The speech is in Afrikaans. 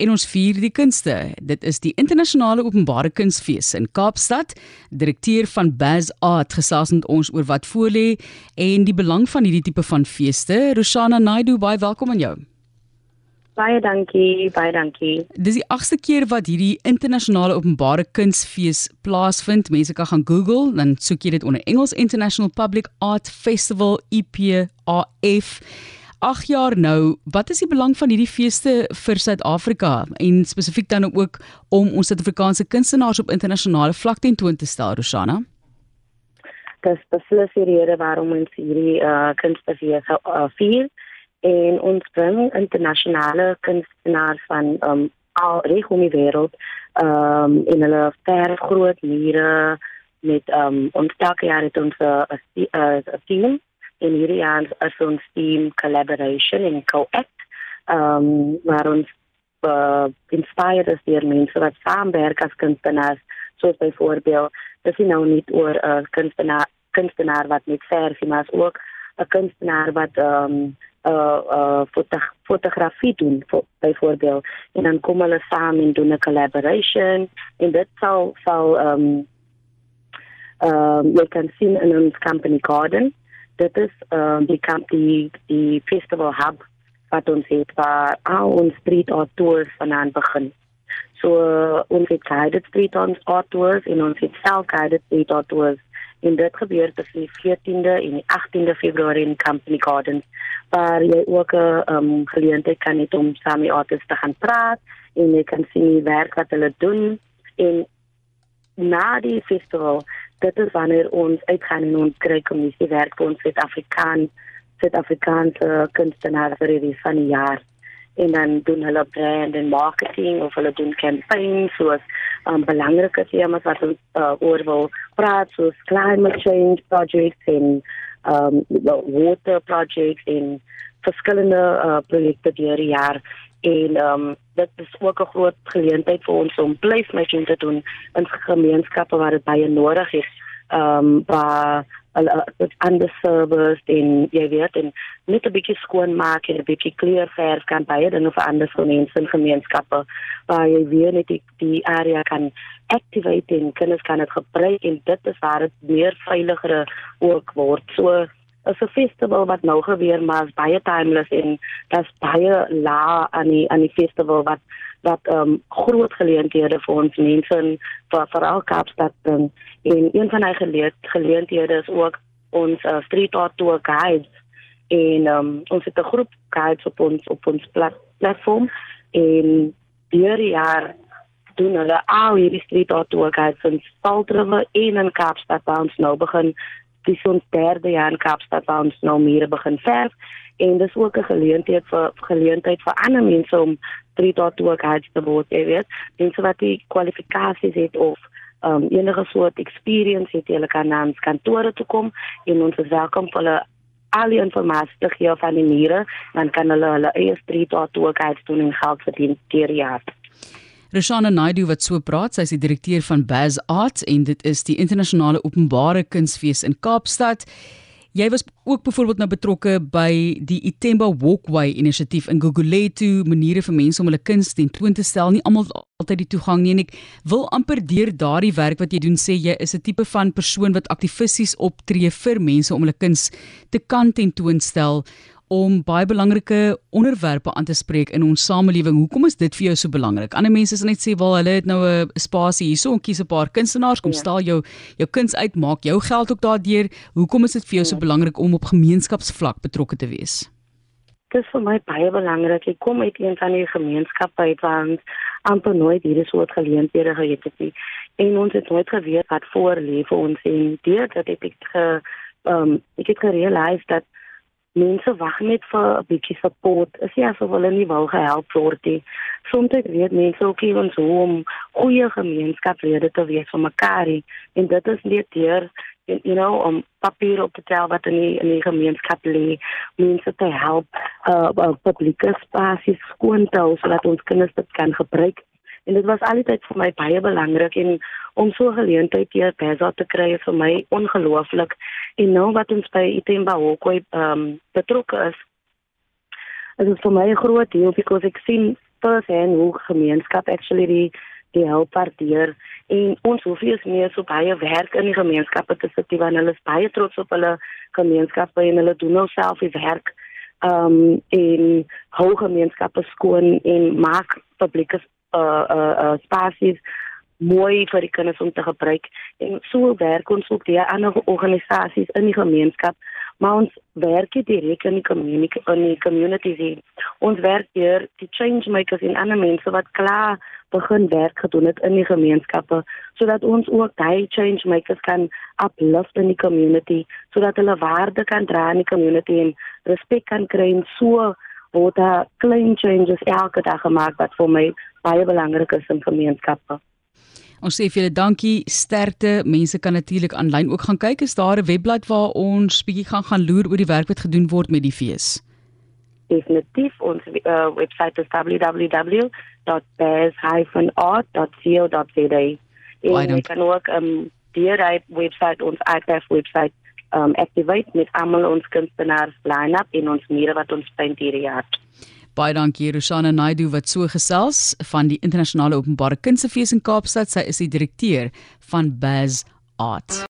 en ons vier die kunste. Dit is die internasionale openbare kunsfees in Kaapstad. Direkteur van Baz Art gesels met ons oor wat voorlê en die belang van hierdie tipe van feeste. Roshana Naidu, baie welkom aan jou. Baie dankie, baie dankie. Dis die 8ste keer wat hierdie internasionale openbare kunsfees plaasvind. Mense kan gaan Google, dan soek jy dit onder Engels International Public Art Festival EPAF. 8 jaar nou, wat is die belang van hierdie feeste vir Suid-Afrika? En spesifiek dan ook om ons Suid-Afrikaanse kunstenaars op internasionale vlak tentoon te stel, Rosana? Dis beslis die rede waarom ons hierdie uh, kunstfees uh, vier. En ons bring internasionale kunstenaars van um, al reg om die wêreld um, in hulle ver groot mure met um, ons elke jaar het ons 'n team en hierdie jaar is ons team collaboration en co-act. Um, waar ons uh, inspired is deur mense wat saamwerk as kunstenaars soos byvoorbeeld dis nou nie oor 'n uh, kunstenaar kunstenaar wat net versie maar ook 'n kunstenaar wat um, uh uh foto fotografie doen voor, byvoorbeeld. En dan kom hulle saam en doen 'n collaboration en dit sal sal um um jy kan sien in ons company garden dit is um die company die festival hub wat ons het waar al ons street art tours vanaand begin. So uh, ons het guided street art tours en ons het self guided street art tours. En dit gebeur tussen die 14de en die 18de Februarie in Company Gardens waar jy ook 'n um, geleentheid kan hê om saam met artists te gaan praat en jy kan sien die werk wat hulle doen. En na die festival dit is wanneer ons uitgaan en ons kry kommissie werk vir ons Suid-Afrikaan Suid-Afrikaanse kunstenaars vir die van die jaar. En dan doen hulle brand en marketing of hulle doen campaigns soos um, belangrike temas wat ons uh, oor wil praat soos climate change projects en um, water projects en verskillende uh, projekte deur die jaar en um, dit is ook 'n groot geleentheid vir ons om placemaking te doen in gemeenskappe waar dit baie nodig is um, waar dit ander service en jy weet en net 'n bietjie skoon maak en 'n bietjie kleer verf kan baie dinge vir ander vir mense in gemeenskappe waar jy weer net die, die area kan activate en kinders kan dit gebruik en dit is waar dit meer veiliger ook word. So is 'n festival wat nou gebeur maar is baie timeless en daar's baie la aan die aan die festival wat wat um groot geleenthede vir ons mense in vir veral Kaapstad doen en een van hy geleed geleenthede is ook ons uh, street art tour guides en um ons het 'n groep guides op ons op ons plat, platform en hierdie jaar doen hulle al hierdie street art tour guides in Staltrewe en in Kaapstad ons nou begin dis ons derde jaar in Kaapstad waar ons nou meer begin verf en dis ook 'n geleentheid vir geleentheid vir ander mense om street art te werk uit te word, jy weet. Mense wat die kwalifikasies het of um enige soort experience het, hulle kan na ons kantore toe kom en ons is welkom vir hulle al die inligting te gee van die mure, dan kan hulle hulle eie street art werk uit doen en geld verdien deur jaar. Roshana Naidu wat so praat, sy is die direkteur van Baz Arts en dit is die internasionale openbare kunsfees in Kaapstad. Jy was ook byvoorbeeld nou betrokke by die Itemba Walkway inisiatief in Gugulethu, maniere vir mense om hulle kuns ten toon te stel. Nie almal altyd die toegang nie en ek wil amper deur daardie werk wat jy doen sê jy is 'n tipe van persoon wat aktivisties optree vir mense om hulle kuns te kan ten toon stel om baie belangrike onderwerpe aan te spreek in ons samelewing. Hoekom is dit vir jou so belangrik? Ander mense sal net sê, "Wel, hulle het nou 'n spasie hierso, om kies 'n paar kunstenaars kom ja. stel jou jou kuns uit, maak jou geld ook daardeur." Hoekom is dit vir jou so ja. belangrik om op gemeenskapsvlak betrokke te wees? Dit is vir my baie belangrik. Ek kom uit een van die gemeenskappe uit waar ons amper nooit hierdie soort geleenthede gehad het nie. En ons het nooit geweet wat voor lê vir ons en dit dat ek ek ge um, ek het gerealiseer dat mense wag net vir 'n bietjie support. Is nie asof hulle nie wil gehelp word nie. Soms weet mense ook nie ons hoe om goeie gemeenskaplede te wees vir mekaar nie. En dit is net deur you know om papier op te tel wat in die in die gemeenskap lê, mense te help uh, uh publieke spasies skoon te hou sodat ons kinders dit kan gebruik en dit was altyd vir my baie belangrik en om so 'n geleentheid hier Beza te kry is vir my ongelooflik. En nou wat ons by Itemba Hokoi ehm um, betrokke is is dit vir my 'n groot deel because ek sien first hand hoe gemeenskap actually die die help waardeer. En ons hoef nie meer so baie werk in die gemeenskappe te sit want hulle is baie trots op hulle gemeenskappe en hulle doen nou self die werk um in hou gemeenskappe skoon en maak publieke uh uh, uh spasies mooi vir die kinders om te gebruik en so werk ons ook die ander organisasies in die gemeenskap maar ons werk direk in die community in die communities ons werk hier die change makers en ander mense wat klaar begin werk gedoen het in die gemeenskappe sodat ons ook daai change makers kan uplift in die community sodat hulle waarde kan dra in die community en respek kan kry. En so word daar klein changes elke dag gemaak wat vir my baie belangrik is in gemeenskappe Ons sê vir julle dankie, sterkte. Mense kan natuurlik aanlyn ook gaan kyk. Is daar 'n webblad waar ons bietjie gaan gaan loer oor die werk wat gedoen word met die fees? Definitief. Ons uh, webwerf is www.bears-art.co.za. En jy kan ook um die webwerf ons IPF webwerf um activate met almal ons kunstenaars line-up en ons mure wat ons paint hierdie jaar. Baie dankie Roshana Naidu wat so gesels van die internasionale openbare kunstefees in Kaapstad. Sy is die direkteur van Baz Art.